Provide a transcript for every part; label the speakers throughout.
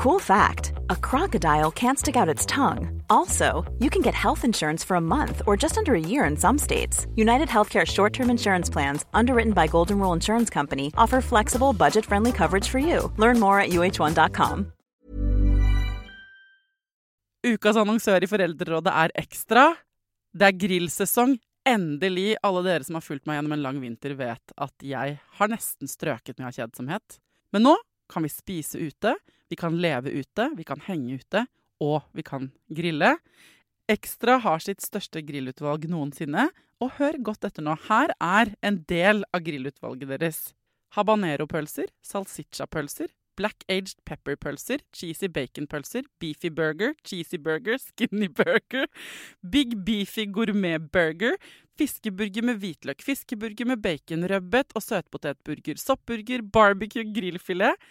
Speaker 1: Cool fact a crocodile can't stick out its tongue. Also, you can get health insurance for a month or just under a year in some states. United Healthcare short term insurance plans, underwritten by Golden Rule Insurance Company, offer flexible, budget friendly coverage for you. Learn more at uh1.com.
Speaker 2: Ukas annonsør i Foreldrerådet er Ekstra. Det er grillsesong. Endelig. Alle dere som har fulgt meg gjennom en lang vinter, vet at jeg har nesten strøket med av kjedsomhet. Men nå kan vi spise ute, vi kan leve ute, vi kan henge ute, og vi kan grille. Ekstra har sitt største grillutvalg noensinne, og hør godt etter nå. Her er en del av grillutvalget deres. Habanero-pølser, salsiccia-pølser, black aged pepper-pølser, cheesy bacon-pølser, beefy burger, cheesy burger, skinny burger, big beefy gourmet-burger, fiskeburger med hvitløk, fiskeburger med baconrødbet og søtpotetburger, soppburger, barbecue, grillfilet,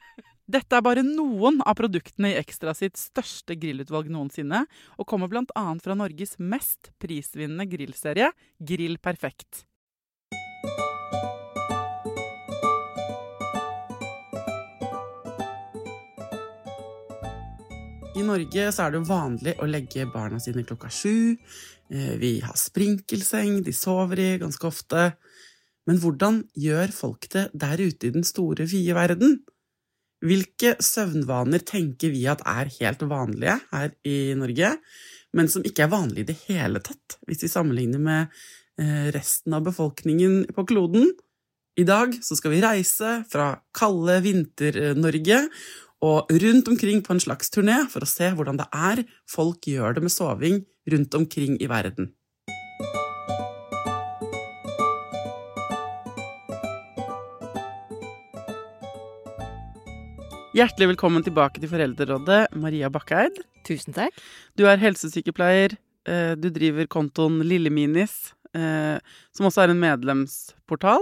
Speaker 2: Dette er bare noen av produktene i Ekstra sitt største grillutvalg noensinne, og kommer bl.a. fra Norges mest prisvinnende grillserie, Grill Perfekt. I Norge er det vanlig å legge barna sine klokka sju. Eh, Vi har sprinkelseng, de sover i ganske ofte. Men hvordan gjør folk det der ute i den store, vide verden? Hvilke søvnvaner tenker vi at er helt vanlige her i Norge, men som ikke er vanlige i det hele tatt, hvis vi sammenligner med eh, resten av befolkningen på kloden? I dag så skal vi reise fra kalde Vinter-Norge og rundt omkring på en slags turné for å se hvordan det er folk gjør det med soving rundt omkring i verden. Hjertelig velkommen tilbake til Foreldrerådet, Maria Bakkeid.
Speaker 3: Tusen takk.
Speaker 2: Du er helsesykepleier. eh, Du driver kontoen Lilleminis, eh, som også er en medlemsportal.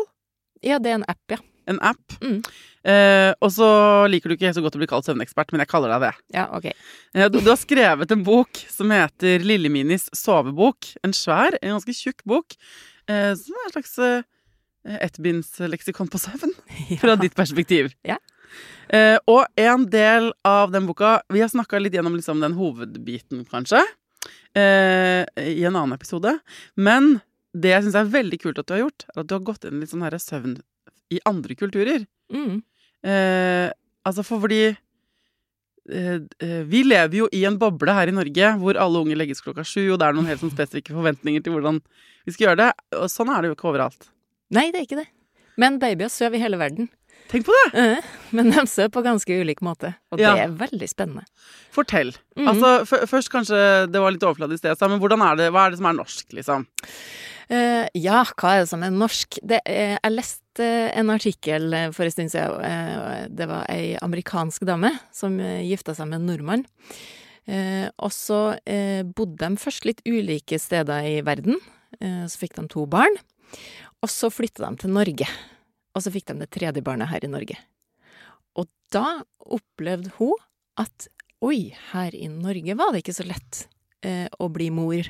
Speaker 3: Ja, det er en app, ja.
Speaker 2: En app.
Speaker 3: Mm.
Speaker 2: Eh, og så liker du ikke så godt å bli kalt søvnekspert, men jeg kaller deg det.
Speaker 3: Ja, ok.
Speaker 2: Du, du har skrevet en bok som heter Lilleminis sovebok. En svær, en ganske tjukk bok, eh, som er en slags ettbindsleksikon på søvn, fra ditt perspektiv.
Speaker 3: Ja.
Speaker 2: Eh, og en del av den boka Vi har snakka litt gjennom liksom, den hovedbiten, kanskje, eh, i en annen episode. Men det jeg syns er veldig kult at du har gjort, er at du har gått inn i litt sånn her søvn i andre kulturer.
Speaker 3: Mm.
Speaker 2: Eh, altså for fordi eh, eh, Vi lever jo i en boble her i Norge hvor alle unge legges klokka sju, og det er noen helt sånn spesifikke forventninger til hvordan vi skal gjøre det. Og sånn er det jo ikke overalt.
Speaker 3: Nei, det er ikke det. Men babyer sover i hele verden.
Speaker 2: Tenk på det!
Speaker 3: Eh, Men de ser på ganske ulik måte, og
Speaker 2: Ja.
Speaker 3: det er veldig spennende.
Speaker 2: Fortell.
Speaker 3: Mhm.
Speaker 2: Altså, Først kanskje det var litt overfladisk i sa, men hvordan er det, hva er det som er norsk, liksom?
Speaker 3: Uh, ja, hva er det som er norsk? Det, uh, jeg leste en artikkel for en stund siden. Uh, det var ei amerikansk dame som gifta seg med en nordmann. Og så bodde de først litt ulike steder i verden. Så fikk de to barn. Og så flytta de til Norge. Og så fikk de det tredje barnet her i Norge. Og da opplevde hun at oi, her i Norge var det ikke så lett eh, å bli mor.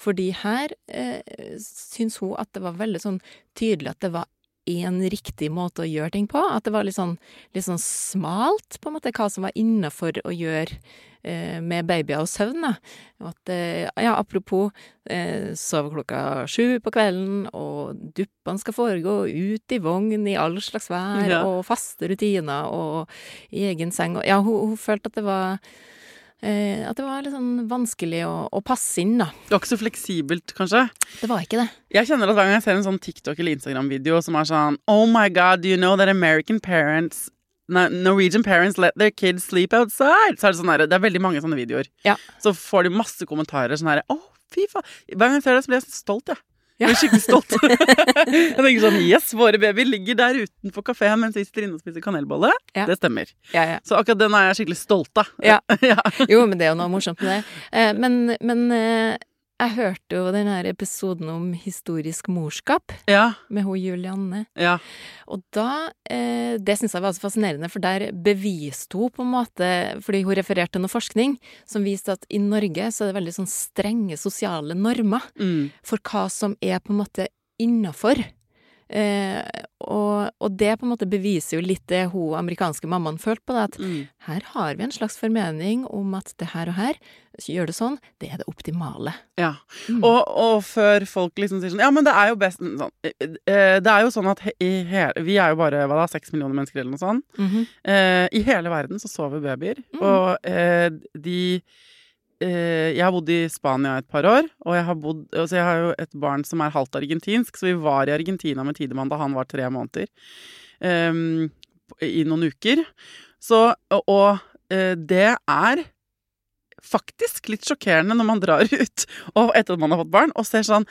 Speaker 3: Fordi her eh, syns hun at det var veldig sånn tydelig at det var én riktig måte å gjøre ting på. At det var litt sånn, litt sånn smalt, på en måte, hva som var innafor å gjøre eh, med babyer og søvn. Da. At, eh, ja, apropos eh, sove klokka sju på kvelden, og duppene skal foregå ut i vogn i all slags vær,
Speaker 2: Ja.
Speaker 3: og faste rutiner, og i egen seng. Og, ja, hun, hun følte at det var eh, at det var litt sånn vanskelig å, å passe inn, da.
Speaker 2: Det var ikke så fleksibelt, kanskje?
Speaker 3: Det var ikke det.
Speaker 2: Jeg kjenner at hver gang jeg ser en sånn TikTok- eller Instagram-video som er sånn Oh my god, do you know that American parents Norwegian parents let their kids sleep outside. Så er det sånn der, det er veldig mange sånne videoer.
Speaker 3: Ja.
Speaker 2: Så får de masse kommentarer sånn herre Å, fy faen. Hver gang jeg ser det, så blir jeg stolt, jeg.
Speaker 3: Ja.
Speaker 2: Jeg blir skikkelig stolt. jeg tenker sånn Yes, våre babyer ligger der utenfor kafeen mens vi sitter inne og spiser kanelbolle.
Speaker 3: Ja.
Speaker 2: Det stemmer.
Speaker 3: Ja, ja.
Speaker 2: Så akkurat den er jeg skikkelig stolt av.
Speaker 3: Jo, men det er jo noe morsomt med det. Eh, men men eh, jeg hørte jo den her episoden om historisk morskap
Speaker 2: Ja.
Speaker 3: med hun Julianne.
Speaker 2: Ja.
Speaker 3: Og da eh, Det syns jeg var så fascinerende, for der beviste hun på en måte Fordi hun refererte til noe forskning som viste at i Norge så er det veldig sånn strenge sosiale normer
Speaker 2: Mm.
Speaker 3: for hva som er på en måte innafor. Eh, og, og det på en måte beviser jo litt det hun amerikanske mammaen følte på, det, at
Speaker 2: Mm.
Speaker 3: her har vi en slags formening om at det her og her, gjør det sånn, det er det optimale.
Speaker 2: Ja.
Speaker 3: Mm.
Speaker 2: Og, og før folk liksom sier sånn Ja, men det er jo best sånn, eh, eh, Det er jo sånn at i hele, vi er jo bare hva da, seks millioner mennesker eller noe sånt.
Speaker 3: Mhm.
Speaker 2: Eh, I hele verden så sover babyer.
Speaker 3: Mm.
Speaker 2: Og eh, de Jeg har bodd i Spania et par år, og jeg har, bodd, altså jeg har jo et barn som er halvt argentinsk, så vi var i Argentina med Tidemann da han var tre måneder. ehm, I noen uker. Så Og, eh, det er faktisk litt sjokkerende når man drar ut og etter at man har fått barn, og ser sånn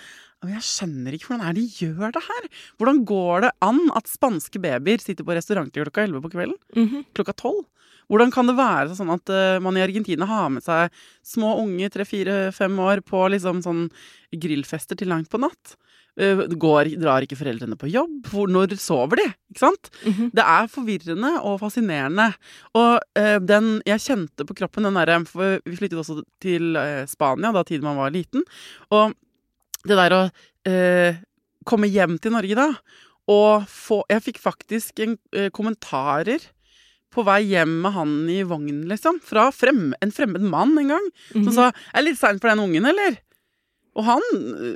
Speaker 2: jeg skjønner ikke hvordan er de gjør det her. Hvordan går det an at spanske babyer sitter på restauranter klokka 11 på kvelden?
Speaker 3: Mhm.
Speaker 2: klokka tolv. Hvordan kan det være sånn at eh, man i Argentina har med seg små unge tre, fire, fem år på liksom sånn grillfester til langt på natt? Eh, går, drar ikke foreldrene på jobb? Hvor, når sover de? Ikke sant?
Speaker 3: Mhm.
Speaker 2: Det er forvirrende og fascinerende. Og eh, den jeg kjente på kroppen, den derre For vi flyttet også til eh, Spania da tiden man var liten. Og det der å eh, komme hjem til Norge da, og få Jeg fikk faktisk en, eh, kommentarer på vei hjem med han i vognen, liksom. Fra frem, en fremmed mann en gang. Som
Speaker 3: Mhm.
Speaker 2: sa 'Er det litt seint for den ungen, eller?' Og han,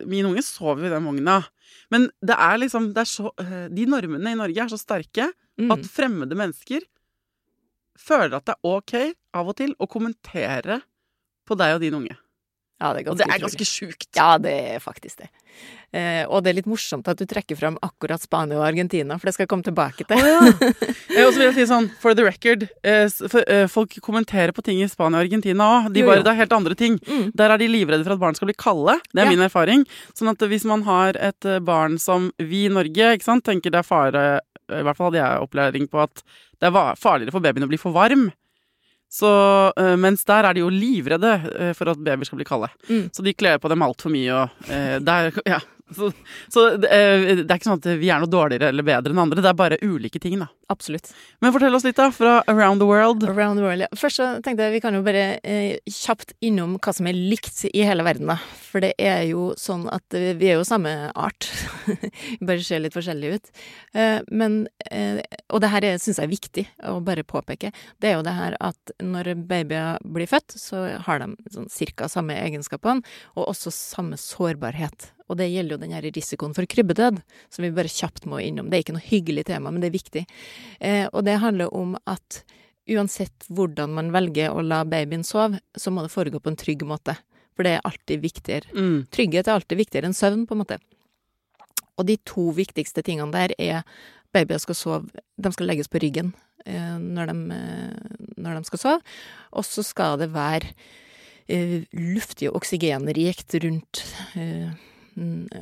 Speaker 2: min unge, sov jo i den vogna. Men det er liksom det er så, eh, De normene i Norge er så sterke
Speaker 3: Mm.
Speaker 2: at fremmede mennesker føler at det er ok av og til å kommentere på deg og din unge.
Speaker 3: Ja, det er ganske
Speaker 2: det er ganske sjukt.
Speaker 3: Ja, det er faktisk det. Eh, og det er litt morsomt at du trekker fram akkurat Spania og Argentina, for det skal jeg komme tilbake til.
Speaker 2: Eh, Og så vil jeg si sånn, for the record eh, for, eh, Folk kommenterer på ting i Spania og Argentina òg. De
Speaker 3: Jo,
Speaker 2: bare,
Speaker 3: jo.
Speaker 2: det er helt andre ting.
Speaker 3: Mm.
Speaker 2: Der er de livredde for at barn skal bli kalde. Det er
Speaker 3: Ja.
Speaker 2: min erfaring. Sånn at hvis man har et eh, barn som vi i Norge ikke sant, tenker det er fare I hvert fall hadde jeg opplæring på at det er farligere for babyen å bli for varm. Så, eh, mens der er de jo livredde eh, for at babyer skal bli kalde.
Speaker 3: Mm.
Speaker 2: Så de kler på dem altfor mye og eh, der, ja. Så, så det, eh, det er ikke sånn at vi er noe dårligere eller bedre enn andre. Det er bare ulike ting, da.
Speaker 3: Absolutt.
Speaker 2: Men fortell oss litt, da, fra Around the World.
Speaker 3: Around the world, ja. Først så tenkte jeg vi kan jo bare eh, kjapt innom hva som er likt i hele verden, da. For det er jo sånn at vi er jo samme art. bare ser litt forskjellige ut. Eh, men eh, Og det her syns jeg er viktig å bare påpeke. Det er jo det her at når babyer blir født, så har de sånn cirka samme egenskapene, og også samme sårbarhet. Og det gjelder jo den her risikoen for krybbedød, som vi bare kjapt må innom. Det er ikke noe hyggelig tema, men det er viktig. Eh, og det handler om at uansett hvordan man velger å la babyen sove, så må det foregå på en trygg måte. For det er alltid viktigere.
Speaker 2: Mm.
Speaker 3: Trygghet er alltid viktigere enn søvn, på en måte. Og de to viktigste tingene der er babyer skal sove De skal legges på ryggen eh, når, de, eh, når de skal sove. Og så skal det være eh, luftig og oksygenrikt rundt eh,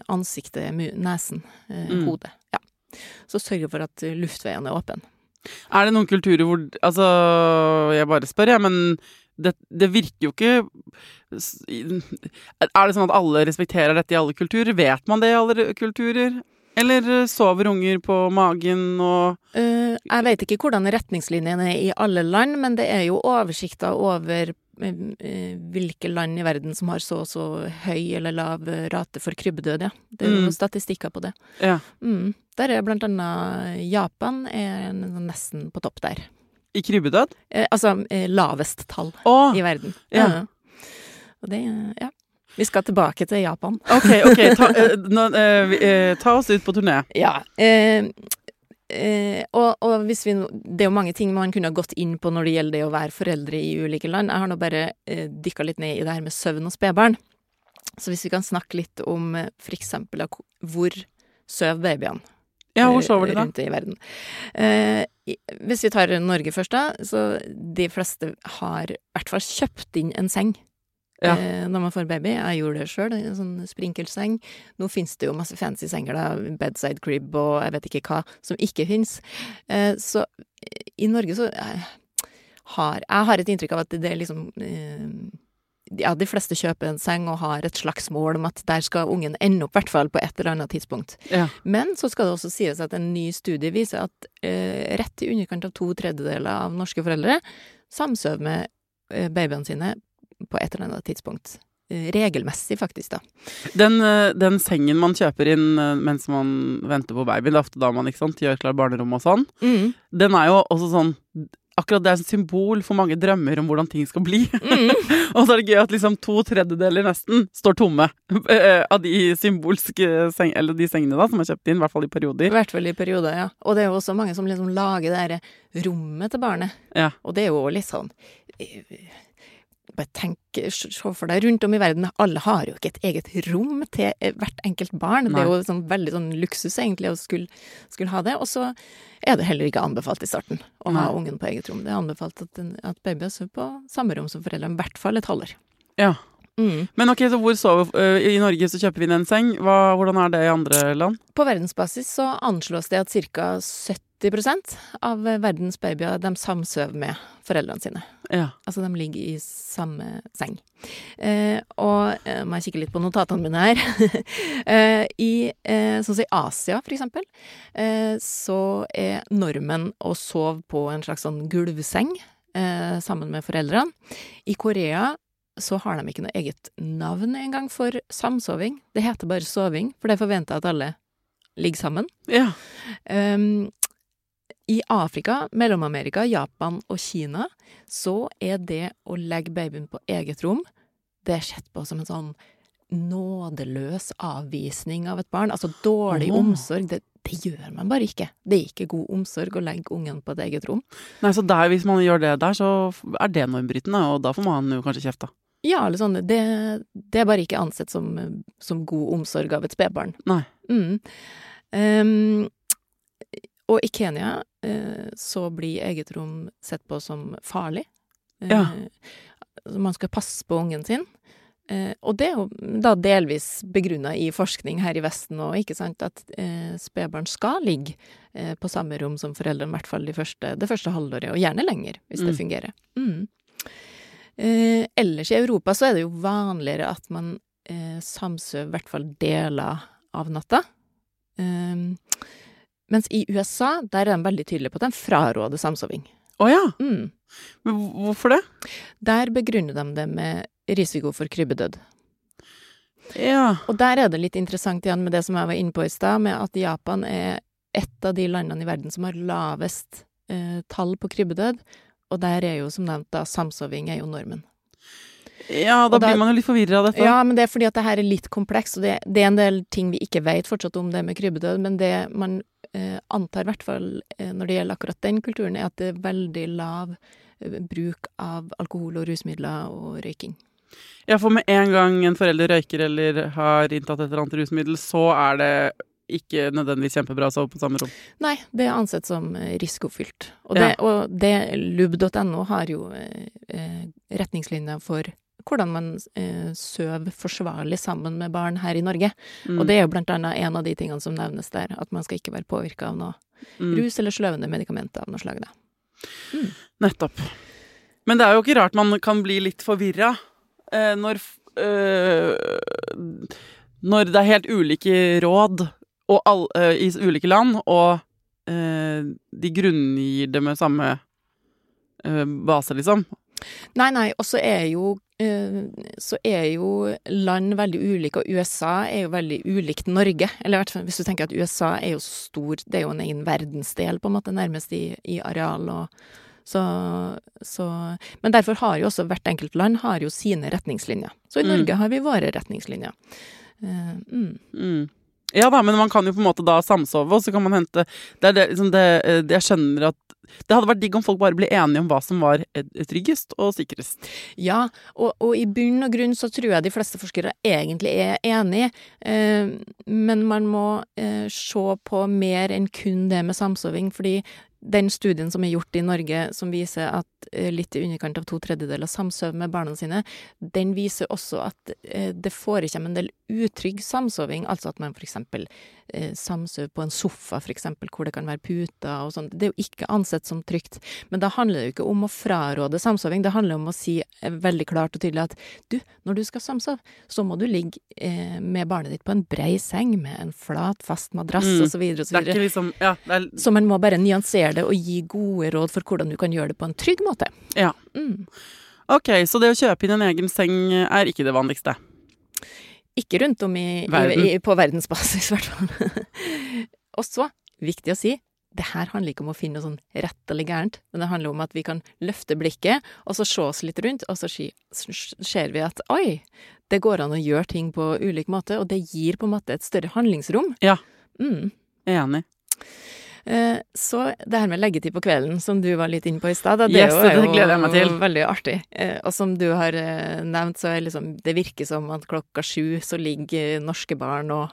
Speaker 3: ansiktet, nesen, eh,
Speaker 2: Mm.
Speaker 3: hodet. Ja. Så sørge for at luftveien er åpen.
Speaker 2: Er det noen kulturer hvor Altså, jeg bare spør, jeg, men det, det virker jo ikke Er det sånn at alle respekterer dette i alle kulturer? Vet man det i alle kulturer? Eller eh, sover unger på magen og
Speaker 3: uh, jeg vet ikke hvordan retningslinjene er i alle land, men det er jo oversikter over eh, hvilke land i verden som har så og så høy eller lav rate for krybbedød, ja. Det er jo
Speaker 2: Mm.
Speaker 3: statistikker på det.
Speaker 2: Ja.
Speaker 3: Mm. Der er blant annet Japan er nesten på topp der.
Speaker 2: I krybbedød?
Speaker 3: Eh, altså eh, lavest tall
Speaker 2: Åh,
Speaker 3: i verden.
Speaker 2: Ja.
Speaker 3: Og det, ja. Vi skal tilbake til Japan.
Speaker 2: Ok, ok. Ta, eh, nå, eh, eh, ta oss ut på turné.
Speaker 3: Ja. Eh, eh, og, og hvis vi Det er jo mange ting man kunne ha gått inn på når det gjelder det å være foreldre i ulike land. Jeg har nå bare eh, dykka litt ned i det her med søvn og spedbarn. Så hvis vi kan snakke litt om eh, for eksempel hvor søv babyene
Speaker 2: Ja, hvor
Speaker 3: eh,
Speaker 2: sover de da?
Speaker 3: rundt i verden. Eh, hvis vi tar Norge først, da, så de fleste har i hvert fall kjøpt inn en seng.
Speaker 2: Ja.
Speaker 3: Eh, når man får baby. Jeg gjorde det sjøl, en sånn sprinkelseng. Nå finnes det jo masse fancy senger, da, bedside crib og jeg vet ikke hva, som ikke fins. Eh, så i Norge så eh, har Jeg har et inntrykk av at det er liksom ja, de fleste kjøper en seng og har et slags mål om at der skal ungen ende opp, i hvert fall på et eller annet tidspunkt.
Speaker 2: Ja.
Speaker 3: Men så skal det også sies at en ny studie viser at eh, rett i underkant av to tredjedeler av norske foreldre samsøver med eh, babyene sine på et eller annet tidspunkt. Eh, regelmessig, faktisk, da.
Speaker 2: Den, eh, den sengen man kjøper inn eh, mens man venter på babyen, det er ofte da man ikke sant, gjør klar barnerom og sånn,
Speaker 3: Mm.
Speaker 2: den er jo også sånn Akkurat det er et symbol for mange drømmer om hvordan ting skal bli.
Speaker 3: Mm.
Speaker 2: og så er det gøy at liksom to tredjedeler nesten står tomme eh, av de symbolske seng, eller de sengene da, som er kjøpt inn, i hvert fall i perioder.
Speaker 3: I hvert fall i perioder, ja. Og det er jo også mange som liksom lager det der rommet til barnet.
Speaker 2: Ja.
Speaker 3: Og det er jo litt sånn eh, Bare tenk, se for deg rundt om i verden, alle har jo ikke et eget rom til hvert enkelt barn. Det er jo sånn veldig sånn luksus egentlig å skulle, skulle ha det. Og så er det heller ikke anbefalt i starten å ha ungen på eget rom. Det er anbefalt at, en- at babyer sover på samme rom som foreldrene, i hvert fall et halvår.
Speaker 2: Ja.
Speaker 3: Mm.
Speaker 2: Men ok, så hvor sover eh, I Norge så kjøper vi inn en seng. Hva, hvordan er det i andre land?
Speaker 3: På verdensbasis så anslås det at ca. 70 av verdens babyer de samsover med foreldrene sine.
Speaker 2: Ja.
Speaker 3: Altså, de ligger i samme seng. Eh, og eh, må jeg kikke litt på notatene mine her. eh, I eh, sånn som i Asia, for eksempel, eh, så er normen å sove på en slags sånn gulvseng eh, sammen med foreldrene. I Korea så har de ikke noe eget navn engang for samsoving. Det heter bare soving, for det er forventa at alle ligger sammen.
Speaker 2: ja.
Speaker 3: Um, I Afrika, Mellom-Amerika, Japan og Kina så er det å legge babyen på eget rom det er sett på som en sånn nådeløs avvisning av et barn. Altså dårlig
Speaker 2: oh.
Speaker 3: omsorg. Det, det gjør man bare ikke. Det er ikke god omsorg å legge ungen på et eget rom.
Speaker 2: Nei, så der, hvis man gjør det der, så er det normbrytende, og da får man jo kanskje kjeft, da.
Speaker 3: Ja, eller sånn, det, det er bare ikke ansett som, som god omsorg av et spedbarn.
Speaker 2: Nei.
Speaker 3: Mm. Um, og i Kenya eh, så blir eget rom sett på som farlig. Eh,
Speaker 2: Ja.
Speaker 3: Man skal passe på ungen sin. Eh, og det er jo da delvis begrunna i forskning her i Vesten òg, ikke sant, at eh, spedbarn skal ligge eh, på samme rom som foreldrene, i hvert fall de første, det første halvåret, og gjerne lenger, hvis det
Speaker 2: Mm.
Speaker 3: fungerer. Mm. Eh, ellers i Europa så er det jo vanligere at man eh, samsøver i hvert fall deler av natta. Um, mens i USA, der er de veldig tydelige på at de fraråder samsoving.
Speaker 2: Å ja.
Speaker 3: Mm.
Speaker 2: Men hvorfor det?
Speaker 3: Der begrunner de det med risiko for krybbedød.
Speaker 2: Ja.
Speaker 3: Og der er det litt interessant igjen med det som jeg var inne på i stad, med at Japan er et av de landene i verden som har lavest eh, tall på krybbedød. Og der er jo som nevnt da samsoving er jo normen.
Speaker 2: Ja, da,
Speaker 3: da-
Speaker 2: blir man jo litt forvirra av dette.
Speaker 3: Ja, men det er fordi at det her er litt komplekst, og det, det er en del ting vi ikke vet fortsatt om det med krybbedød, men det man eh, antar i hvert fall eh, når det gjelder akkurat den kulturen, er at det er veldig lav eh, bruk av alkohol og rusmidler og røyking.
Speaker 2: Ja, for med en gang en forelder røyker eller har inntatt et eller annet rusmiddel, så er det ikke nødvendigvis kjempebra å sove på samme rom.
Speaker 3: Nei, det er ansett som eh, risikofylt. Og
Speaker 2: Ja.
Speaker 3: det, og lub.no har jo eh, eh, retningslinjer for hvordan man eh, sover forsvarlig sammen med barn her i Norge.
Speaker 2: Mm.
Speaker 3: Og det er jo blant annet en av de tingene som nevnes der, at man skal ikke være påvirka av noe
Speaker 2: Mm.
Speaker 3: rus eller sløvende medikamenter av noe slag. Da.
Speaker 2: Nettopp. Men det er jo ikke rart man kan bli litt forvirra eh, når eh, Når det er helt ulike råd og all, eh, i ulike land, og eh, de grunngir det med samme eh, base, liksom.
Speaker 3: Nei, nei, og så er jo så er jo land veldig ulike, og USA er jo veldig ulikt Norge. Eller i hvert fall hvis du tenker at USA er jo stor, det er jo en egen verdensdel, på en måte, nærmest i, i areal og så, så Men derfor har jo også hvert enkelt land har jo sine retningslinjer. Så i
Speaker 2: Mm.
Speaker 3: Norge har vi våre retningslinjer. Uh, mm.
Speaker 2: Mm. Ja da, men man kan jo på en måte da samsove, og så kan man hente Det er det, liksom det, eh, det jeg skjønner at Det hadde vært digg om folk bare ble enige om hva som var eh, tryggest og sikrest.
Speaker 3: Ja, og, og i bunn og grunn så tror jeg de fleste forskere egentlig er enig, eh, men man må eh, se på mer enn kun det med samsoving, fordi den studien som er gjort i Norge, som viser at eh, litt i underkant av to tredjedeler samsover med barna sine, den viser også at eh, det forekommer en del utrygg samsoving, altså at man eksempel eh, samsover på en sofa, for eksempel, hvor det kan være puter og sånn. Det er jo ikke ansett som trygt. Men da handler det jo ikke om å fraråde samsoving, det handler om å si veldig klart og tydelig at du, når du skal samsove, så må du ligge med barnet ditt på en brei seng med en flat, fast madrass
Speaker 2: Mm.
Speaker 3: videre.
Speaker 2: ikke liksom Ja, er
Speaker 3: Så man må bare nyansere det og gi gode råd for hvordan du kan gjøre det på en trygg måte.
Speaker 2: Ja.
Speaker 3: Mm.
Speaker 2: Ok, så det å kjøpe inn en egen seng er ikke det vanligste.
Speaker 3: Ikke rundt om i,
Speaker 2: Verden.
Speaker 3: i, i, på verdensbasis, i hvert fall. og så, viktig å si, det her handler ikke om å finne noe sånn rett eller gærent, men det handler om at vi kan løfte blikket, og så se oss litt rundt, og så ser vi at oi, det går an å gjøre ting på ulik måte, og det gir på en måte et større handlingsrom.
Speaker 2: Ja.
Speaker 3: Mm.
Speaker 2: Enig.
Speaker 3: Eh, Så det her med leggetid på kvelden, som du var litt inne på i stad, det
Speaker 2: Yes,
Speaker 3: er jo-
Speaker 2: det til.
Speaker 3: veldig artig. Eh, Og som du har eh, nevnt, så er liksom Det virker som at klokka sju så ligger norske barn og,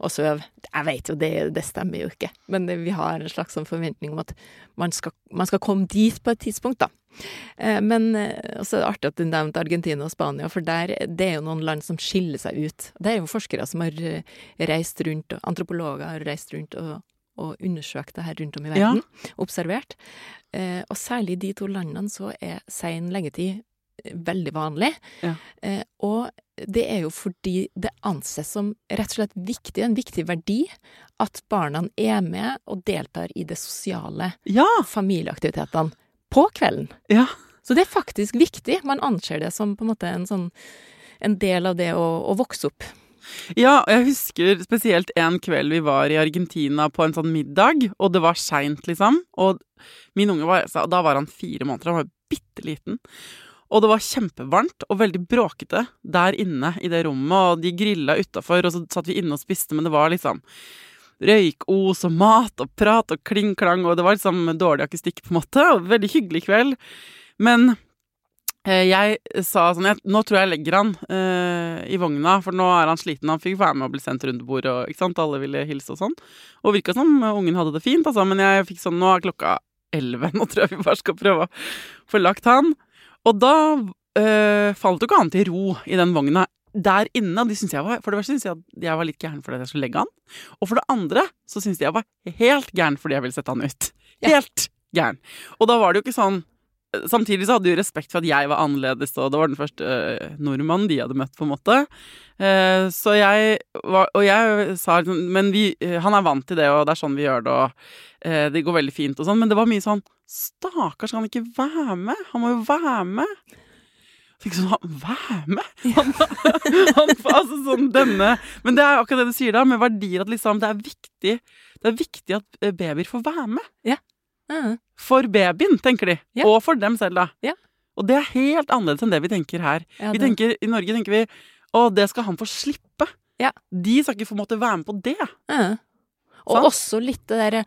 Speaker 3: og sover. Jeg vet jo, det, det stemmer jo ikke, men det, vi har en slags sånn forventning om at man skal, man skal komme dit på et tidspunkt, da. Eh, Men også er det artig at du nevnte Argentina og Spania, for der, det er jo noen land som skiller seg ut. Det er jo forskere som har reist rundt, og antropologer har reist rundt og, og undersøkt det her rundt om i
Speaker 2: Ja.
Speaker 3: verden. Observert. Eh, og særlig i de to landene så er sein leggetid eh, veldig vanlig.
Speaker 2: Ja.
Speaker 3: Eh, og det er jo fordi det anses som rett og slett viktig, en viktig verdi, at barna er med og deltar i det sosiale
Speaker 2: Ja!
Speaker 3: familieaktivitetene på kvelden.
Speaker 2: Ja.
Speaker 3: Så det er faktisk viktig. Man anser det som på en måte en sånn en del av det å, å vokse opp.
Speaker 2: Ja, og jeg husker spesielt en kveld vi var i Argentina på en sånn middag, og det var seint, liksom. Og min unge var Da var han fire måneder, han var bitte liten. Og det var kjempevarmt og veldig bråkete der inne i det rommet, og de grilla utafor, og så satt vi inne og spiste, men det var liksom røykos og mat og prat og kling-klang, og det var liksom dårlig akustikk, på en måte, og veldig hyggelig kveld. Men jeg sa sånn jeg, Nå tror jeg jeg legger han uh, i vogna, for nå er han sliten. Han fikk være med og bli sendt rundt bordet, og ikke sant, alle ville hilse og sånn. Og virka som ungen hadde det fint, altså, men jeg fikk sånn Nå er klokka elleve, nå tror jeg vi bare skal prøve å få lagt han. Og da uh, falt jo ikke han til ro i den vogna der inne. Og de syntes jeg var, for det første syntes jeg at jeg var litt gæren fordi jeg skulle legge han. Og for det andre så syntes de jeg var helt gæren fordi jeg ville sette han ut.
Speaker 3: Ja.
Speaker 2: Helt gæren. Og da var det jo ikke sånn Samtidig så hadde de respekt for at jeg var annerledes, og det var den første øh, nordmannen de hadde møtt, på en måte. Eh, så jeg var Og jeg sa liksom Men vi, eh, han er vant til det, og det er sånn vi gjør det, og eh, det går veldig fint og sånn. Men det var mye sånn Stakkars, kan han ikke være med? Han må jo være med. Fikk sånn han, Være med? Han, han, altså sånn denne Men det er akkurat det du sier da, med verdier, at liksom det er viktig Det er viktig at eh, babyer får være med.
Speaker 3: Ja.
Speaker 2: For babyen, tenker de.
Speaker 3: Ja.
Speaker 2: Og for dem selv, da.
Speaker 3: Ja.
Speaker 2: Og det er helt annerledes enn det vi tenker her.
Speaker 3: Ja,
Speaker 2: vi tenker, I Norge tenker vi å, det skal han få slippe.
Speaker 3: Ja.
Speaker 2: De skal ikke få måtte være med på det.
Speaker 3: Mm. Og
Speaker 2: Sant?
Speaker 3: også litt det derre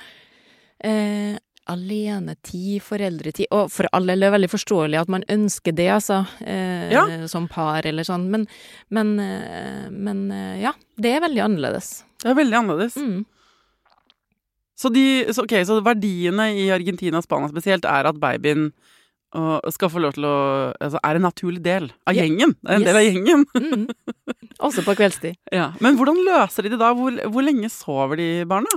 Speaker 3: eh, alenetid, foreldretid Og for alle er det veldig forståelig at man ønsker det, altså, eh,
Speaker 2: Ja.
Speaker 3: som par eller sånn, men, men, eh, men eh, ja, det er veldig annerledes.
Speaker 2: Det er veldig annerledes.
Speaker 3: Mm.
Speaker 2: Så, de, så, okay, så verdiene i Argentina og Spania spesielt er at babyen skal få lov til å altså, Er en naturlig del av gjengen. Det er en
Speaker 3: Yes.
Speaker 2: del av gjengen.
Speaker 3: Mm. Også på kveldstid.
Speaker 2: Ja. Men hvordan løser de det da? Hvor, hvor lenge sover de barna?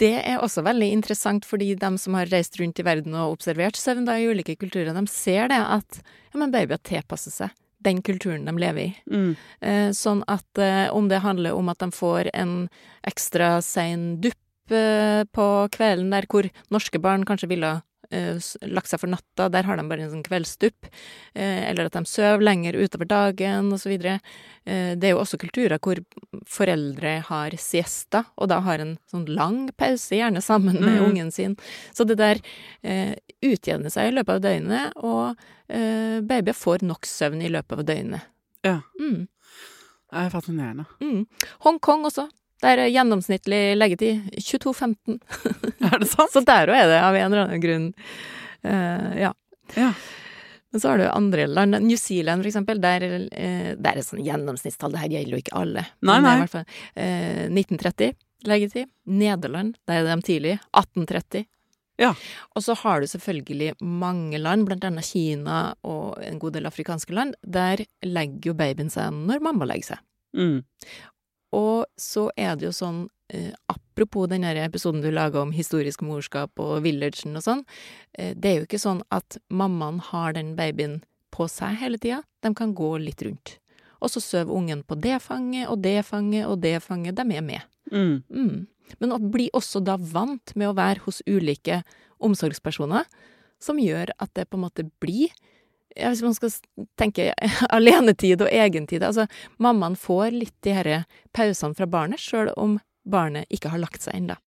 Speaker 3: Det er også veldig interessant, fordi de som har reist rundt i verden og observert søvn da, i ulike kulturer, de ser det at ja, men babyer tilpasser seg den kulturen de lever i.
Speaker 2: Mm.
Speaker 3: Eh, sånn at eh, om det handler om at de får en ekstra sein dupp på kvelden der hvor norske barn kanskje ville eh, lagt seg for natta, der har de bare en sånn kveldsdupp, eh, eller at de sover lenger utover dagen. Eh, det er jo også kulturer hvor foreldre har siesta, og da har en sånn lang pause, gjerne sammen med
Speaker 2: Mm.
Speaker 3: ungen sin. Så det der eh, utjevner seg i løpet av døgnet, og eh, babyer får nok søvn i løpet av døgnet.
Speaker 2: Ja.
Speaker 3: Mm.
Speaker 2: Det er fascinerende.
Speaker 3: Mm. Hongkong også. Der er gjennomsnittlig leggetid 22.15.
Speaker 2: Er det sant?
Speaker 3: Så der òg er det av en eller annen grunn. Uh, ja.
Speaker 2: Ja.
Speaker 3: Men så har du andre land. New Zealand, for eksempel. Der, uh, der er sånn gjennomsnittstall. Det her gjelder jo ikke alle.
Speaker 2: Nei,
Speaker 3: Men det
Speaker 2: nei.
Speaker 3: i hvert fall, eh, 1930 leggetid. Nederland, der er de tidlig. 1830.
Speaker 2: Ja.
Speaker 3: Og så har du selvfølgelig mange land, blant annet Kina og en god del afrikanske land, der legger jo babyen seg når mamma legger seg.
Speaker 2: Mm.
Speaker 3: Og så er det jo sånn, eh, apropos den episoden du laga om historisk morskap og villagen og sånn, eh, det er jo ikke sånn at mammaen har den babyen på seg hele tida, de kan gå litt rundt. Og så sover ungen på det fanget og det fanget og det fanget, de er med.
Speaker 2: Mm.
Speaker 3: Mm. Men å bli også da vant med å være hos ulike omsorgspersoner, som gjør at det på en måte blir ja, Hvis man skal tenke alenetid og egentid Altså, mammaen får litt de herre pausene fra barnet, sjøl om barnet ikke har lagt seg ennå.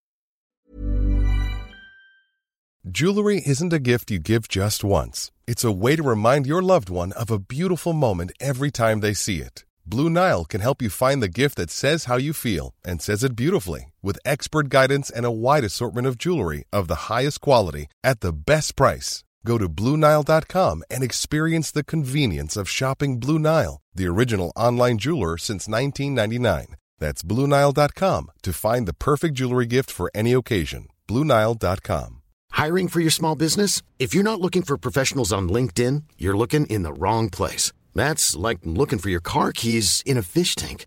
Speaker 4: Jewelry isn't a gift you give just once. It's a way to remind your loved one of a beautiful moment every time they see it. Blue Nile can help you find the gift that says how you feel and says it beautifully with expert guidance and a wide assortment of jewelry of the highest quality at the best price. Go to BlueNile.com and experience the convenience of shopping Blue Nile, the original online jeweler since 1999. That's BlueNile.com to find the perfect jewelry gift for any occasion. BlueNile.com.
Speaker 5: Hiring for your small business? If you're not looking for professionals on LinkedIn, you're looking in the wrong place. That's like looking for your car keys in a fish tank.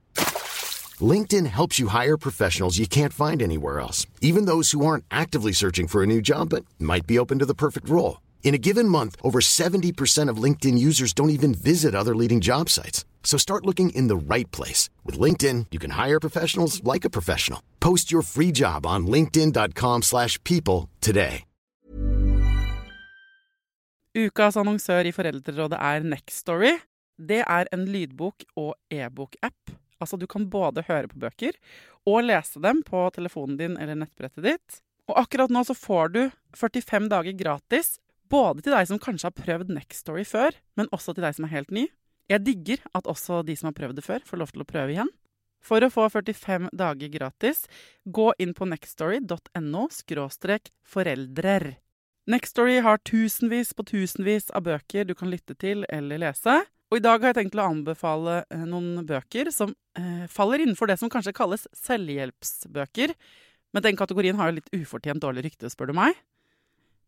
Speaker 5: LinkedIn helps you hire professionals you can't find anywhere else, even those who aren't actively searching for a new job but might be open to the perfect role. In a given month, over 70% of LinkedIn users don't even visit other leading job sites. So start looking in the right place. With LinkedIn, you can hire professionals like a professional. Post your free job on linkedin.com/people slash people today.
Speaker 2: Ukas annonsør i Foreldrerådet er Nextory. Det er en lydbok- og e-bok-app. Altså, du kan både høre på bøker og lese dem på telefonen din eller nettbrettet ditt. Og akkurat nå så får du 45 dager gratis, både til deg som kanskje har prøvd Nextory før, men også til deg som er helt ny. Jeg digger at også de som har prøvd det før, får lov til å prøve igjen. For å få 45 dager gratis, gå inn på nextstory.no foreldrer. Nextstory har tusenvis på tusenvis av bøker du kan lytte til eller lese. Og i dag har jeg tenkt å anbefale eh, noen bøker som eh, faller innenfor det som kanskje kalles selvhjelpsbøker. Men den kategorien har jo litt ufortjent dårlig rykte, spør du meg.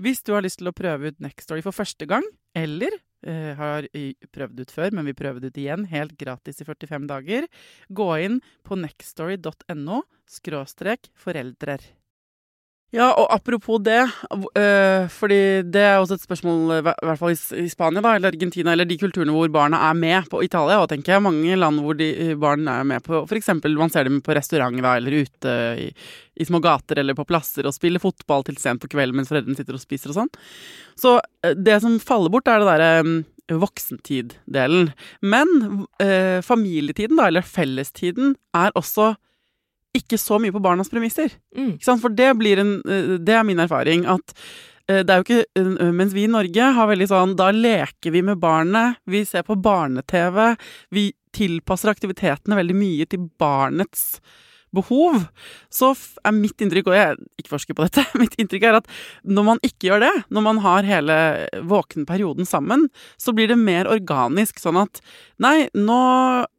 Speaker 2: Hvis du har lyst til å prøve ut Nextory for første gang, eller eh, har prøvd ut før, men vi prøver det ut igjen helt gratis i 45 dager, gå inn på skråstrek foreldrer. Ja, og apropos det, øh, fordi det er også et spørsmål, i hvert fall i, Spania da, eller Argentina, eller de kulturene hvor barna er med, på Italia og tenker jeg, mange land hvor de, øh, barn er med på, eksempel man ser dem på restaurant da, eller ute i, i små gater eller på plasser og spiller fotball til sent på kvelden mens foreldrene sitter og spiser og sånn. Så øh, det som faller bort er det derre voksentid-delen. Men øh, familietiden da, eller fellestiden, er også ikke så mye på barnas premisser.
Speaker 3: Mm.
Speaker 2: For det blir en eh, Det er min erfaring at eh, det er jo ikke eh, Mens vi i Norge har veldig sånn Da leker vi med barnet, vi ser på barne-TV, vi tilpasser aktivitetene veldig mye til barnets behov. Så er mitt inntrykk, og jeg ikke forsker på dette, mitt inntrykk er at når man ikke gjør det, når man har hele våkenperioden sammen, så blir det mer organisk. Sånn at nei, nå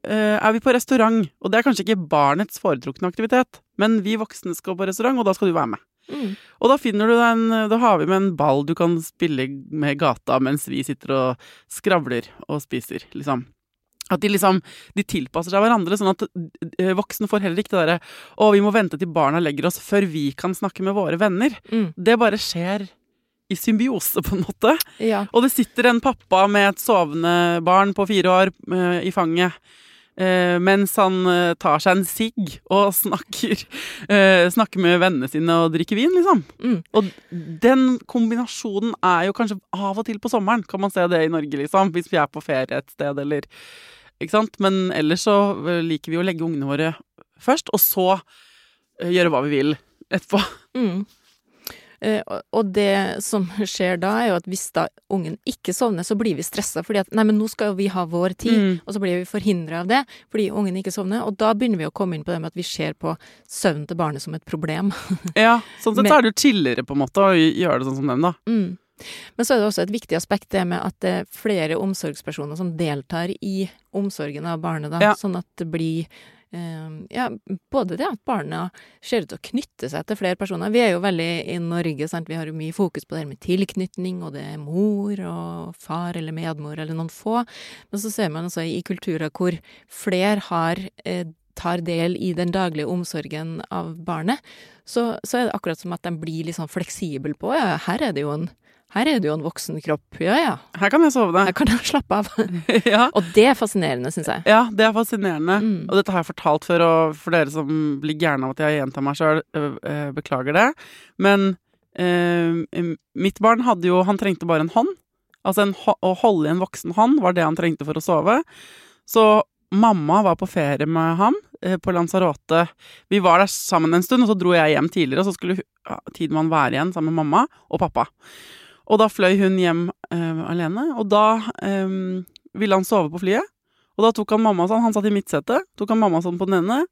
Speaker 2: eh, er vi på restaurant, og det er kanskje ikke barnets foretrukne aktivitet, men vi voksne skal på restaurant, og da skal du være med.
Speaker 3: Mm.
Speaker 2: Og da finner du deg en Da har vi med en ball du kan spille med gata mens vi sitter og skravler og spiser, liksom. At de liksom De tilpasser seg hverandre, sånn at eh, voksne får heller ikke det derre Å, vi må vente til barna legger oss før vi kan snakke med våre venner.
Speaker 3: Mm.
Speaker 2: Det bare skjer i symbiose, på en måte.
Speaker 3: Ja.
Speaker 2: Og det sitter en pappa med et sovende barn på fire år uh, i fanget. Eh, mens han uh, tar seg en sigg og snakker, uh, snakker med vennene sine og drikker vin, liksom.
Speaker 3: Mm.
Speaker 2: Og den kombinasjonen er jo kanskje av og til på sommeren, kan man se det i Norge, liksom. Hvis vi er på ferie et sted, eller Ikke sant? Men ellers så liker vi å legge ungene våre først, og så gjøre hva vi vil etterpå.
Speaker 3: Mm. Eh, og- det som skjer da, er jo at hvis da ungen ikke sovner, så blir vi stressa fordi at nei, men nå skal jo vi ha vår tid,
Speaker 2: Mm.
Speaker 3: og så blir vi forhindra av det fordi ungen ikke sovner. Og da begynner vi å komme inn på det med at vi ser på søvn til barnet som et problem.
Speaker 2: Ja, sånn sett så er det jo chillere på en måte å gjøre det sånn som dem, da.
Speaker 3: Mm. Men så er det også et viktig aspekt det med at det er flere omsorgspersoner som deltar i omsorgen av barnet, da.
Speaker 2: Ja.
Speaker 3: Sånn at det blir eh, ja, både det at barna ser ut til å knytte seg til flere personer. Vi er jo veldig i Norge, sant. Vi har jo mye fokus på det med tilknytning, og det er mor og far eller medmor eller noen få. Men så ser man altså i kulturer hvor flere har eh, tar del i den daglige omsorgen av barnet, så, så er det akkurat som at de blir litt sånn fleksible på ja, her er det jo en her er det jo en voksen kropp, ja ja,
Speaker 2: Her kan jeg sove.
Speaker 3: her kan jeg slappe av.
Speaker 2: ja.
Speaker 3: Og det er fascinerende, syns jeg.
Speaker 2: ja, det er fascinerende.
Speaker 3: Mm.
Speaker 2: Og dette har jeg fortalt før, og for dere som blir gærne av at jeg gjentar meg sjøl, beklager det. Men eh, mitt barn hadde jo Han trengte bare en hånd. Altså en, å holde i en voksen hånd var det han trengte for å sove. Så mamma var på ferie med ham eh, på Lanzarote. Vi var der sammen en stund, og så dro jeg hjem tidligere. Og så skulle ja, Tidemann være igjen sammen med mamma og pappa. Og da fløy hun hjem eh, alene, og da eh, ville han sove på flyet. Og da tok han mamma sånn, han satt i midtsetet, tok han mamma sånn på den ene,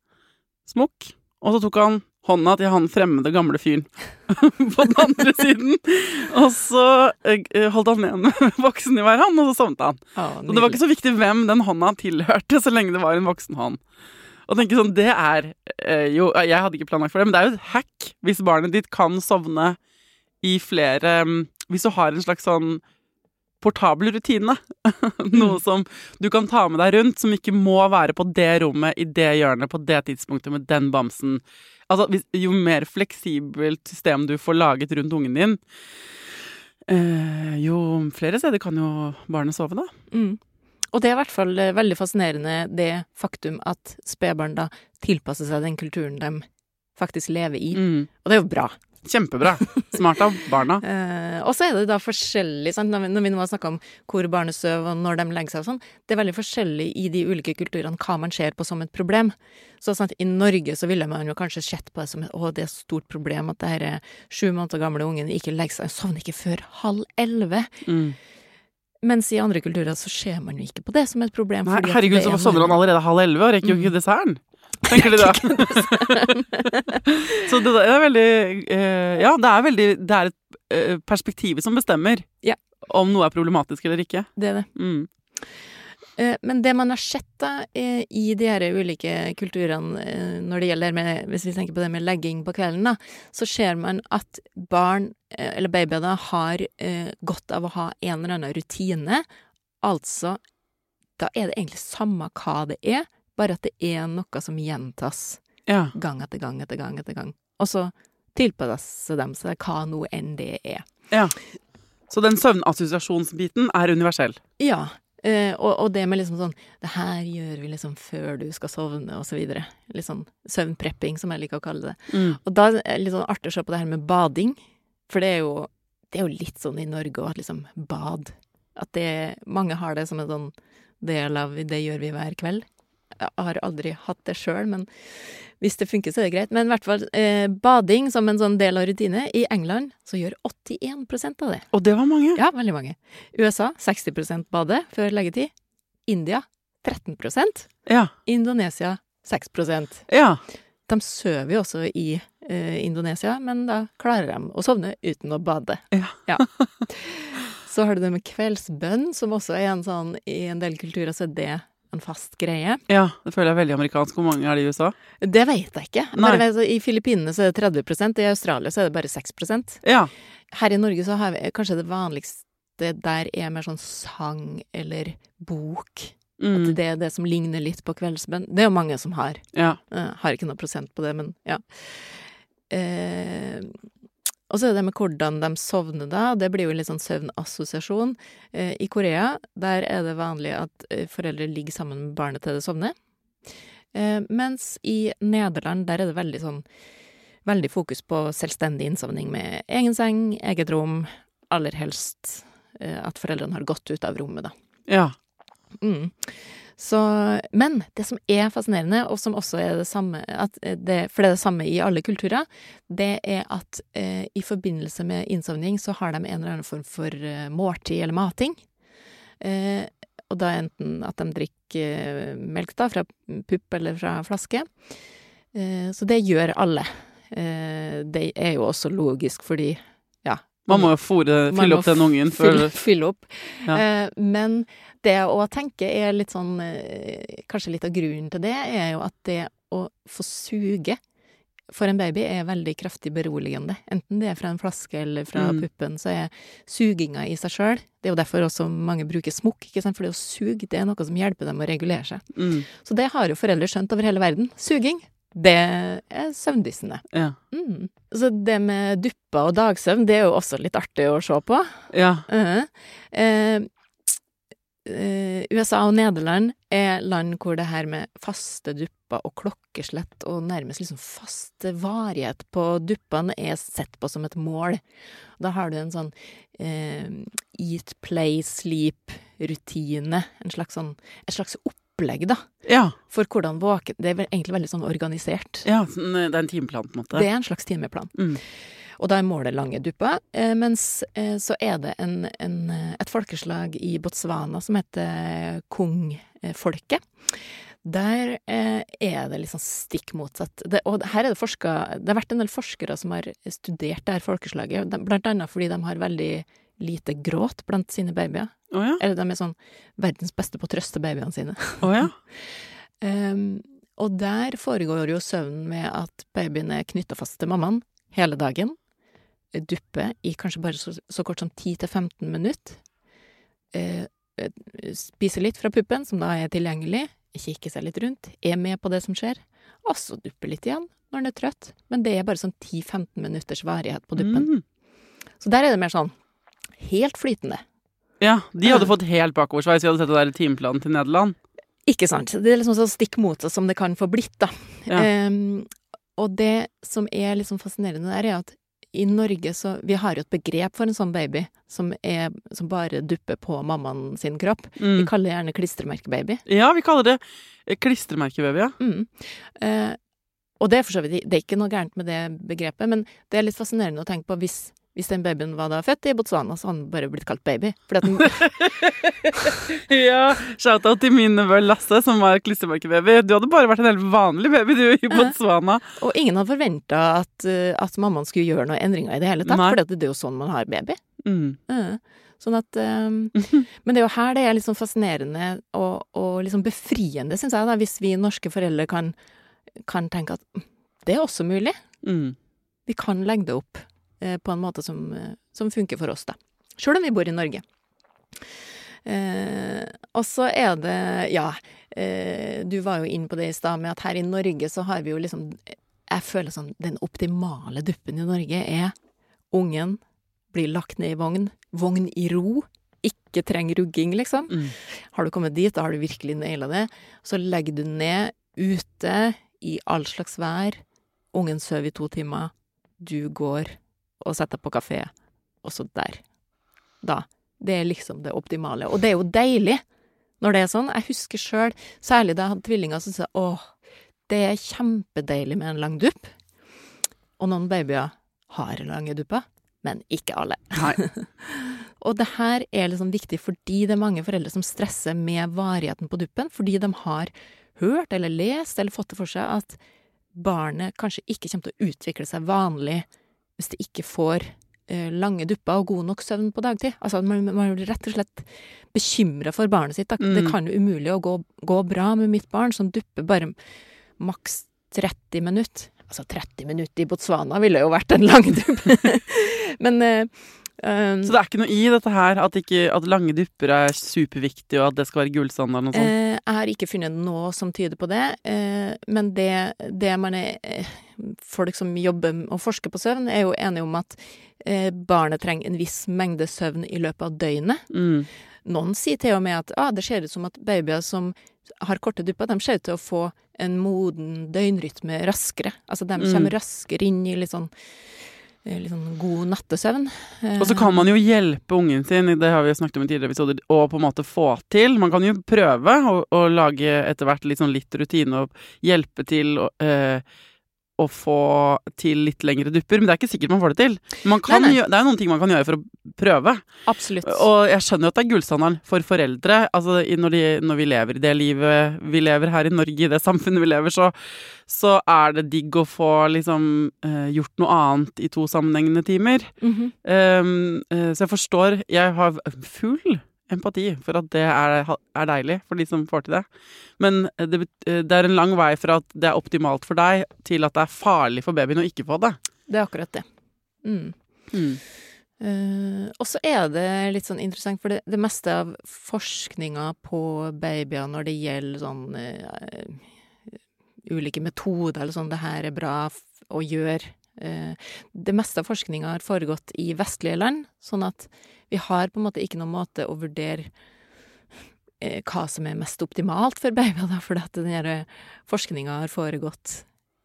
Speaker 2: smokk, og så tok han hånda til han fremmede gamle fyren på den andre siden. Og så eh, holdt han en voksen i hver hånd, og så sovnet han. Og det var ikke så viktig hvem den hånda tilhørte, så lenge det var en voksen hånd. Og tenke sånn, det er eh, jo Jeg hadde ikke planlagt for det, men det er jo et hack hvis barnet ditt kan sovne i flere Hvis du har en slags sånn portabel rutine. Noe som du kan ta med deg rundt, som ikke må være på det rommet, i det hjørnet, på det tidspunktet, med den bamsen. Altså, hvis, jo mer fleksibelt system du får laget rundt ungen din, eh, jo flere steder kan jo barnet sove, da.
Speaker 3: Mm. Og det er i hvert fall eh, veldig fascinerende det faktum at spedbarn da tilpasser seg den kulturen de faktisk lever i.
Speaker 2: Mm.
Speaker 3: Og det er jo bra.
Speaker 2: Kjempebra. Smart av barna.
Speaker 3: Eh, og så er det da forskjellig, sant? Når, vi, når vi nå har snakka om hvor barnet sover og når de legger seg og sånn, det er veldig forskjellig i de ulike kulturene hva man ser på som et problem. Så sant, I Norge så ville man jo kanskje sett på det som et, å, det er et stort problem at det her er sju måneder gamle ungen ikke legger seg, sovner ikke før halv elleve.
Speaker 2: Mm.
Speaker 3: Mens i andre kulturer så ser man jo ikke på det som et problem.
Speaker 2: Nei, herregud, så
Speaker 3: er
Speaker 2: sovner han allerede halv elleve og rekker jo
Speaker 3: Mm.
Speaker 2: ikke desserten. Tenker de da. så det er veldig eh, Ja, det er veldig Det er et perspektiv perspektivet som bestemmer
Speaker 3: Ja.
Speaker 2: om noe er problematisk eller ikke.
Speaker 3: Det er det.
Speaker 2: Mm.
Speaker 3: Eh, Men det man har sett da eh, i de her ulike kulturene eh, når det gjelder med, Hvis vi tenker på det med legging på kvelden, da, så ser man at barn, eh, eller babyer, da, har eh, godt av å ha en eller annen rutine. Altså, da er det egentlig samme hva det er, bare at det er noe som gjentas
Speaker 2: Ja.
Speaker 3: gang etter gang etter gang etter gang. Og så tilpasser de seg hva nå enn det er.
Speaker 2: ja. Så den søvnassosiasjonsbiten er universell.
Speaker 3: Ja, eh, og, og det med liksom sånn Det her gjør vi liksom før du skal sovne, og så videre. Litt sånn søvnprepping, som jeg liker å kalle det.
Speaker 2: Mm.
Speaker 3: Og da er det litt sånn artig å se på det her med bading, for det er jo, det er jo litt sånn i Norge òg, at liksom bad At det Mange har det som en sånn del av det gjør vi hver kveld. Jeg har aldri hatt det sjøl, men hvis det funker, så er det greit. Men i hvert fall eh, bading som en sånn del av rutine. I England så gjør 81% av det.
Speaker 2: Og det var mange.
Speaker 3: Ja, veldig mange. USA 60% bade før leggetid. India 13%
Speaker 2: Ja.
Speaker 3: Indonesia 6%
Speaker 2: ja.
Speaker 3: De sover jo også i eh, Indonesia, men da klarer de å sovne uten å bade.
Speaker 2: Ja. Ja.
Speaker 3: Så har du det med kveldsbønn, som også er en sånn I en del kulturer så er det en fast greie.
Speaker 2: Ja, det føler jeg er veldig amerikansk. Hvor mange er det i USA?
Speaker 3: Det vet jeg ikke. Vet, I Filippinene så er det 30% i Australia så er det bare 6
Speaker 2: Ja.
Speaker 3: Her i Norge så har vi kanskje det vanligste der er mer sånn sang eller bok. At
Speaker 2: Mm.
Speaker 3: det er det som ligner litt på kveldsbønn. Det er jo mange som har.
Speaker 2: ja.
Speaker 3: Uh, har ikke noe prosent på det, men ja. Eh, og så er det med hvordan de sovner da. Det blir jo en litt sånn søvnassosiasjon. Eh, I Korea, der er det vanlig at eh, foreldre ligger sammen med barnet til det sovner. Eh, mens i Nederland, der er det veldig sånn Veldig fokus på selvstendig innsovning med egen seng, eget rom. Aller helst at foreldrene har gått ut av rommet, da.
Speaker 2: Ja.
Speaker 3: Mm. Så, men det som er fascinerende, og som også er det samme det, For det er det samme i alle kulturer, det er at eh, i forbindelse med innsovning så har de en eller annen form for eh, måltid eller mating. Eh, og da enten at de drikker eh, melk da, fra pupp eller fra flaske. Eh, så det gjør alle. Eh, det er jo også logisk fordi ja.
Speaker 2: Man må jo fylle opp den ungen
Speaker 3: fylle, fylle opp.
Speaker 2: Ja.
Speaker 3: Eh, men det å tenke er litt sånn eh, Kanskje litt av grunnen til det er jo at det å få suge for en baby er veldig kraftig beroligende. Enten det er fra en flaske eller fra
Speaker 2: Mm.
Speaker 3: puppen, så er suginga i seg sjøl Det er jo derfor også mange bruker smokk, ikke sant? for det å suge det er noe som hjelper dem å regulere seg.
Speaker 2: mm,
Speaker 3: Så det har jo foreldre skjønt over hele verden. Suging, det er søvndyssende.
Speaker 2: Ja.
Speaker 3: Mm. Så det med dupper og dagsøvn, det er jo også litt artig å se på.
Speaker 2: ja.
Speaker 3: Uh -huh. eh, USA og Nederland er land hvor det her med faste dupper og klokkeslett og nærmest liksom fast varighet på duppene er sett på som et mål. Da har du en sånn eh, eat, play, sleep-rutine. En slags sånn Et slags opplegg, da,
Speaker 2: ja.
Speaker 3: for hvordan våken Det er egentlig veldig sånn organisert.
Speaker 2: ja sånn, eh, det er en timeplan, på en måte.
Speaker 3: Det er en slags timeplan.
Speaker 2: Mm.
Speaker 3: Og da er målet lange dupper. Eh, mens eh, så er det en, en, et folkeslag i Botswana som heter Kung-folket. Der er det liksom stikk motsatt. Det, og her er det forska Det har vært en del forskere som har studert det her folkeslaget, blant annet fordi de har veldig lite gråt blant sine babyer.
Speaker 2: Å ja.
Speaker 3: Eller de er sånn verdens beste på å trøste babyene sine.
Speaker 2: Oh, ja.
Speaker 3: um, og der foregår jo søvnen med at babyen er knytta fast til mammaen hele dagen. Dupper i kanskje bare så, så kort som 10-15 minutter. Eh, eh, spiser litt fra puppen, som da er tilgjengelig. Kikker seg litt rundt. Er med på det som skjer. Og så dupper litt igjen når den er trøtt. Men det er bare sånn 10-15 minutters varighet på duppen.
Speaker 2: Mm.
Speaker 3: Så der er det mer sånn helt flytende.
Speaker 2: Ja, de hadde fått helt bakoversveis. Vi hadde sett det der timeplanen til Nederland.
Speaker 3: Ikke sant. Det er liksom så stikk motsatt som det kan få blitt, da.
Speaker 2: Ja.
Speaker 3: Um, og det som er liksom fascinerende der, er at i Norge så Vi har jo et begrep for en sånn baby som, er, som bare dupper på mammaen sin kropp. Vi
Speaker 2: Mm.
Speaker 3: kaller det gjerne klistremerkebaby.
Speaker 2: Ja, vi kaller det eh, klistremerkebaby, ja.
Speaker 3: Mm. Uh, og det er for så vidt Det er ikke noe gærent med det begrepet, men det er litt fascinerende å tenke på hvis hvis den babyen var da født i Botswana, så hadde den bare blitt kalt baby. Fordi
Speaker 2: ja, Shout-out til min nevø Lasse, som var klistremerkebaby. Du hadde bare vært en helt vanlig baby, du, i Botswana.
Speaker 3: og ingen hadde forventa at, eh, at mammaen skulle gjøre noen endringer i det hele tatt, for det er jo sånn man har baby.
Speaker 2: Mm.
Speaker 3: Ja. Sånn at um, Men det er jo her det er liksom fascinerende og, og liksom befriende, syns jeg, da, hvis vi norske foreldre kan, kan tenke at "Mm, det er også mulig.
Speaker 2: Mm.
Speaker 3: Vi kan legge det opp eh, på en måte som, eh, som funker for oss, da. Sjøl om vi bor i Norge. Eh, og så er det Ja, eh, du var jo inn på det i stad med at her i Norge så har vi jo liksom Jeg føler sånn Den optimale duppen i Norge er ungen blir lagt ned i vogn, vogn i ro, ikke trenger rugging, liksom.
Speaker 2: Mm.
Speaker 3: Har du kommet dit, da har du virkelig naila det. Så legger du ned ute i all slags vær. Ungen sover i to timer. Du går og sette på kafé, og så der. Da. Det er liksom det optimale. Og det er jo deilig når det er sånn. Jeg husker sjøl, særlig da jeg hadde tvillinger, så sa jeg åh, det er kjempedeilig med en lang dupp. Og noen babyer har lange dupper, men ikke alle. Og det her er liksom viktig fordi det er mange foreldre som stresser med varigheten på duppen, fordi de har hørt eller lest eller fått det for seg at barnet kanskje ikke kommer til å utvikle seg vanlig hvis det ikke får eh, lange dupper og god nok søvn på dagtid. Altså man, man blir rett og slett bekymra for barnet sitt. Mm. Det kan jo umulig å gå, gå bra med mitt barn som dupper bare maks 30 minutter. Altså 30 minutter i Botswana ville jo vært en lang dupp. Men eh, eh,
Speaker 2: Så det er ikke noe i dette her at, ikke, at lange dupper er superviktig, og at det skal være gullstandarden og sånn?
Speaker 3: Uh, jeg har ikke funnet noe som tyder på det, uh, men det, det man er eh, Folk som jobber og forsker på søvn, er jo enige om at uh, barnet trenger en viss mengde søvn i løpet av døgnet.
Speaker 2: Mm.
Speaker 3: Noen sier til og med at ah, det ser ut som at babyer som har korte dupper, de ser ut til å få en moden døgnrytme raskere. Altså de
Speaker 2: Mm.
Speaker 3: kommer raskere inn i litt sånn eh, sånn god nattesøvn.
Speaker 2: Og så kan man jo hjelpe ungen sin, det har vi snakket om i tidligere episoder, å på en måte få til. Man kan jo prøve å, å lage etter hvert litt sånn litt rutine og hjelpe til å, eh, å få til litt lengre dupper, men det er ikke sikkert man får det til. Man kan,
Speaker 3: Nei, nei.
Speaker 2: Det er noen ting man kan gjøre for å prøve.
Speaker 3: Absolutt.
Speaker 2: Og jeg skjønner jo at det er gullstandarden for foreldre. Altså når, de, når vi lever i det livet vi lever her i Norge, i det samfunnet vi lever, så, så er det digg å få liksom eh, gjort noe annet i to sammenhengende timer.
Speaker 3: Mhm.
Speaker 2: Um, eh, så jeg forstår Jeg har full empati for at det er, er deilig for de som får til det. Men det, eh, det er en lang vei fra at det er optimalt for deg, til at det er farlig for babyen å ikke få det.
Speaker 3: Det er akkurat det. Mm. Eh, og så er det litt sånn interessant, for det, det meste av forskninga på babyer når det gjelder sånn uh, ulike metoder eller sånn, det her er bra å gjøre uh, Det meste av forskninga har foregått i vestlige land, sånn at vi har på en måte ikke noen måte å vurdere eh, hva som er mest optimalt for babyer, da, fordi at den forskninga har foregått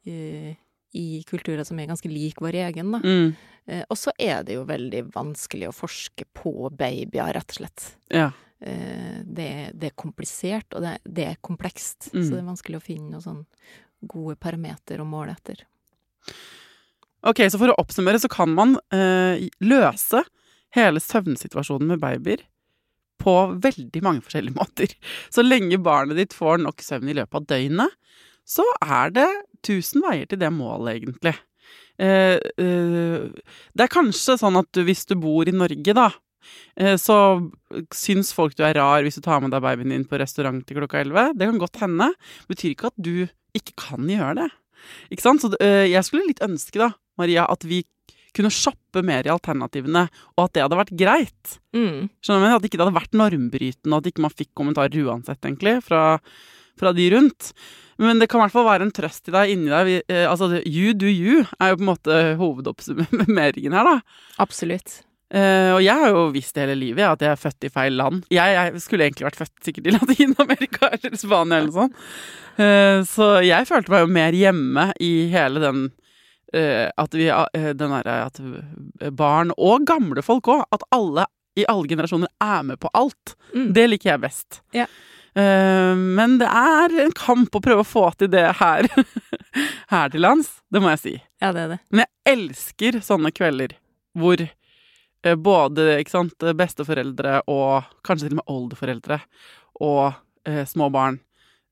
Speaker 3: eh, i kulturer som er ganske lik vår egen, da.
Speaker 2: Mm.
Speaker 3: Eh, og så er det jo veldig vanskelig å forske på babyer, rett og slett.
Speaker 2: Ja.
Speaker 3: Eh, det, det er komplisert, og det, det er komplekst.
Speaker 2: Mm.
Speaker 3: Så det er vanskelig å finne noen sånn gode parameter å måle etter.
Speaker 2: Ok, så for å oppsummere så kan man eh, løse hele søvnsituasjonen med babyer på veldig mange forskjellige måter. Så lenge barnet ditt får nok søvn i løpet av døgnet, så er det tusen veier til det målet, egentlig. Eh, eh, det er kanskje sånn at hvis du bor i Norge, da, eh, så syns folk du er rar hvis du tar med deg babyen din på restaurant til klokka elleve. Det kan godt hende. Betyr ikke at du ikke kan gjøre det. Ikke sant? Så eh, jeg skulle litt ønske, da, Maria, at vi kunne shoppe mer i alternativene, og at det hadde vært greit.
Speaker 3: Mm.
Speaker 2: Skjønner du? At ikke det hadde vært normbrytende, og at ikke man fikk kommentarer uansett, egentlig, fra, fra de rundt. Men det kan i hvert fall være en trøst i deg inni deg. Eh, altså, you do you er jo på en måte hovedoppsummeringen her, da.
Speaker 3: Absolutt.
Speaker 2: Uh, og jeg har jo visst hele livet, at jeg er født i feil land. Jeg, jeg skulle egentlig vært født sikkert i Latin-Amerika eller Spania eller noe sånt. Uh, så jeg følte meg jo mer hjemme i hele den At vi eh, Den derre at barn, og gamle folk òg, at alle i alle generasjoner er med på alt.
Speaker 3: Mm.
Speaker 2: Det liker jeg best.
Speaker 3: Ja.
Speaker 2: Eh, men det er en kamp å prøve å få til det her, her til lands. Det må jeg si.
Speaker 3: Ja, det det.
Speaker 2: Men jeg elsker sånne kvelder hvor eh, både sant, besteforeldre og kanskje til og med oldeforeldre og eh, små barn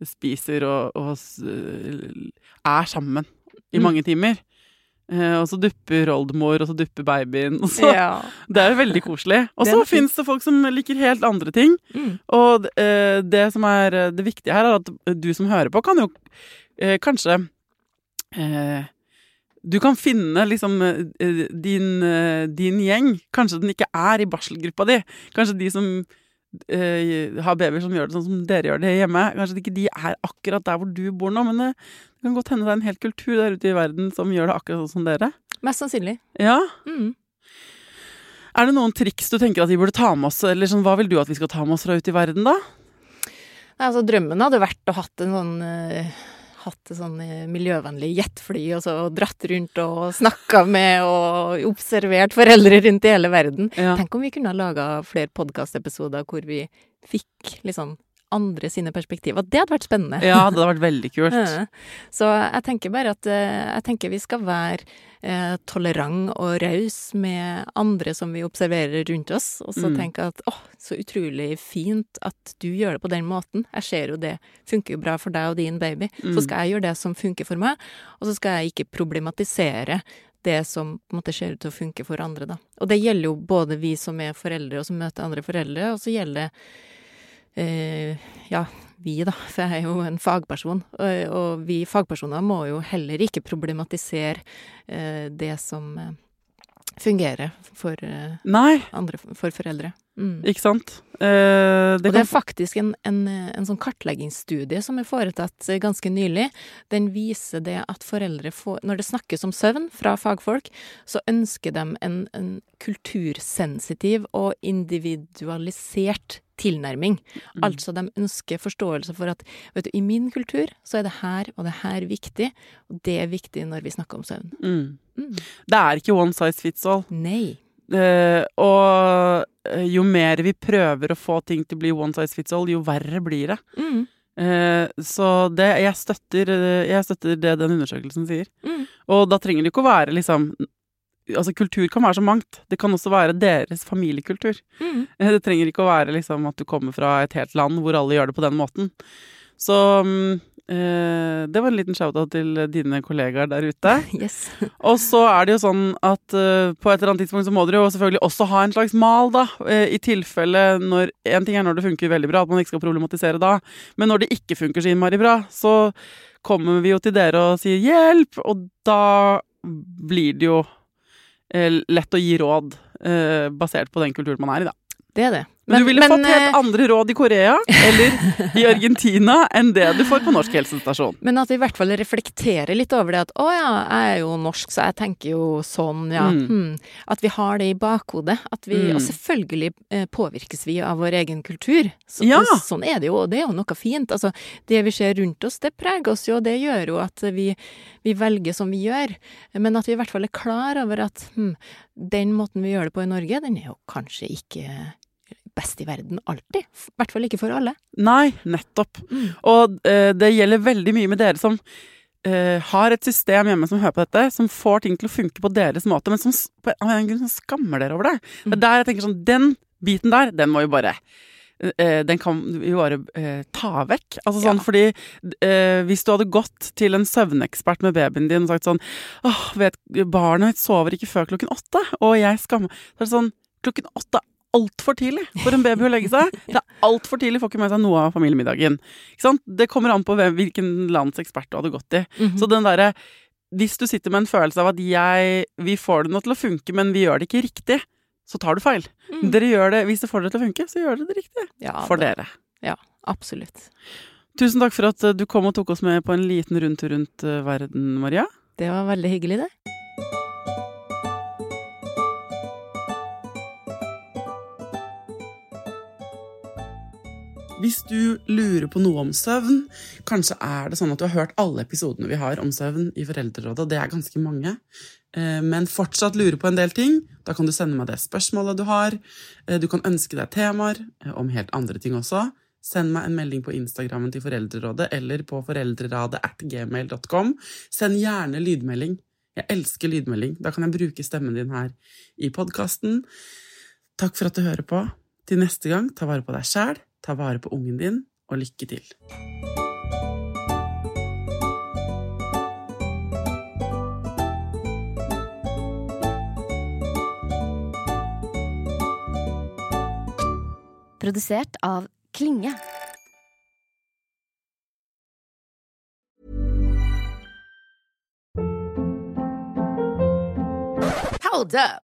Speaker 2: spiser og, og er sammen i
Speaker 3: Mm.
Speaker 2: mange timer. Eh, og så dupper oldemor, og så dupper babyen. Og så,
Speaker 3: Ja.
Speaker 2: Det er jo veldig koselig. Og så fins det folk som liker helt andre ting.
Speaker 3: Mm.
Speaker 2: Og uh, det som er eh, det viktige her, er at du som hører på, kan jo uh, kanskje uh, Du kan finne liksom din, din gjeng. Kanskje den ikke er i barselgruppa di. Kanskje de som eh, har babyer som gjør det sånn som dere gjør det hjemme. Kanskje ikke de er akkurat der hvor du bor nå, men det, det kan godt hende det er en hel kultur der ute i verden som gjør det akkurat sånn som dere.
Speaker 3: Mest sannsynlig.
Speaker 2: Ja.
Speaker 3: Mm.
Speaker 2: Er det noen triks du tenker at vi burde ta med oss, eller sånn, hva vil du at vi skal ta med oss fra ute i verden, da?
Speaker 3: Nei, altså, drømmen hadde vært å hatt en sånn eh, Hatt et sånn eh, miljøvennlig jetfly og så dratt rundt og snakka med og observert foreldre rundt i hele verden.
Speaker 2: Ja.
Speaker 3: Tenk om vi kunne ha laga flere podkastepisoder hvor vi fikk liksom andre sine perspektiver. Det hadde vært spennende.
Speaker 2: Ja, det hadde vært veldig kult.
Speaker 3: Ja. Så jeg tenker bare at eh, jeg tenker vi skal være eh, tolerant og raus med andre som vi observerer rundt oss, og så
Speaker 2: Mm.
Speaker 3: tenke at åh, så utrolig fint at du gjør det på den måten. Jeg ser jo det funker jo bra for deg og din baby.
Speaker 2: Mm.
Speaker 3: Så skal jeg gjøre det som funker for meg, og så skal jeg ikke problematisere det som på en måte ser ut til å funke for andre, da. Og det gjelder jo både vi som er foreldre og som møter andre foreldre, og så gjelder det ja, vi, da, for jeg er jo en fagperson. Og, og vi fagpersoner må jo heller ikke problematisere eh, det som eh, fungerer for eh, andre, for foreldre. Mm.
Speaker 2: ikke sant? Eh, det
Speaker 3: og det er faktisk en, en, en sånn kartleggingsstudie som er foretatt eh, ganske nylig. Den viser det at foreldre får Når det snakkes om søvn fra fagfolk, så ønsker de en, en kultursensitiv og individualisert tilnærming.
Speaker 2: Mm.
Speaker 3: Altså de ønsker forståelse for at vet du, i min kultur så er det her og det her viktig, og det er viktig når vi snakker om søvn.
Speaker 2: Mm.
Speaker 3: Mm.
Speaker 2: Det er ikke one size fits all.
Speaker 3: Nei.
Speaker 2: Uh, og eh, jo mer vi prøver å få ting til å bli one size fits all, jo verre blir det.
Speaker 3: Mm.
Speaker 2: Eh, så det, jeg, støtter, jeg støtter det den undersøkelsen sier.
Speaker 3: Mm.
Speaker 2: Og da trenger det ikke å være liksom Altså, kultur kan være så mangt. Det kan også være deres familiekultur.
Speaker 3: Mm.
Speaker 2: Det trenger ikke å være liksom at du kommer fra et helt land hvor alle gjør det på den måten. Så mm, eh, det var en liten shout-out til dine kollegaer der ute.
Speaker 3: Yes.
Speaker 2: Og så er det jo sånn at eh, på et eller annet tidspunkt så må dere jo selvfølgelig også ha en slags mal, da. eh, I tilfelle når En ting er når det funker veldig bra, at man ikke skal problematisere da. Men når det ikke funker så innmari bra, så kommer vi jo til dere og sier hjelp! Og da blir det jo lett å gi råd eh, basert på den kulturen man er i, da.
Speaker 3: Det er det.
Speaker 2: Men, du ville fått helt
Speaker 3: eh,
Speaker 2: andre råd i Korea eller i Argentina enn det du får på norsk helsestasjon.
Speaker 3: Men at vi i hvert fall reflekterer litt over det at å ja, jeg er jo norsk, så jeg tenker jo sånn, ja.
Speaker 2: Mm.
Speaker 3: Hmm. At vi har det i bakhodet. At vi,
Speaker 2: Mm.
Speaker 3: Og selvfølgelig eh, påvirkes vi av vår egen kultur. Så,
Speaker 2: Ja.
Speaker 3: Sånn er det jo, og det er jo noe fint. Altså, det vi ser rundt oss, det preger oss jo, og det gjør jo at vi, vi velger som vi gjør. Men at vi i hvert fall er klar over at hmm, den måten vi gjør det på i Norge, den er jo kanskje ikke best i verden alltid. I hvert fall ikke for alle.
Speaker 2: Nei, nettopp.
Speaker 3: Mm.
Speaker 2: Og eh, det gjelder veldig mye med dere som eh, har et system hjemme som hører på dette, som får ting til å funke på deres måte, men som på en grunn skammer dere over det. Det er der jeg tenker sånn Den biten der, den må vi bare eh, Den kan vi bare eh, ta vekk. Altså sånn
Speaker 3: Ja.
Speaker 2: fordi eh, Hvis du hadde gått til en søvnekspert med babyen din og sagt sånn Åh, vet, barnet mitt sover ikke før klokken åtte, og jeg skammer Så er det sånn Klokken åtte altfor tidlig for en baby å legge seg. Det er altfor tidlig, får ikke med seg noe av familiemiddagen. Ikke sant? Det kommer an på hvem, hvilken lands ekspert du hadde gått i.
Speaker 3: Mhm.
Speaker 2: Så den derre Hvis du sitter med en følelse av at jeg Vi får det nå til å funke, men vi gjør det ikke riktig, så tar du feil.
Speaker 3: Mm.
Speaker 2: Dere gjør det, Hvis det får det til å funke, så gjør dere det riktig.
Speaker 3: Ja,
Speaker 2: For
Speaker 3: det-
Speaker 2: dere.
Speaker 3: Ja, absolutt.
Speaker 2: Tusen takk for at du kom og tok oss med på en liten rundtur rundt eh, verden, Maria.
Speaker 3: Det var veldig hyggelig, det.
Speaker 2: Hvis du lurer på noe om søvn, kanskje er det sånn at du har hørt alle episodene vi har om søvn i Foreldrerådet, og det er ganske mange, eh, men fortsatt lurer på en del ting, da kan du sende meg det spørsmålet du har. Eh, Du kan ønske deg temaer eh, om helt andre ting også. Send meg en melding på Instagrammen til Foreldrerådet eller på foreldreradet. Send gjerne lydmelding. Jeg elsker lydmelding. Da kan jeg bruke stemmen din her i podkasten. Takk for at du hører på. Til neste gang, ta vare på deg sjæl, ta vare på ungen din, og lykke til.
Speaker 6: Produsert av Klinge.
Speaker 7: Hold up.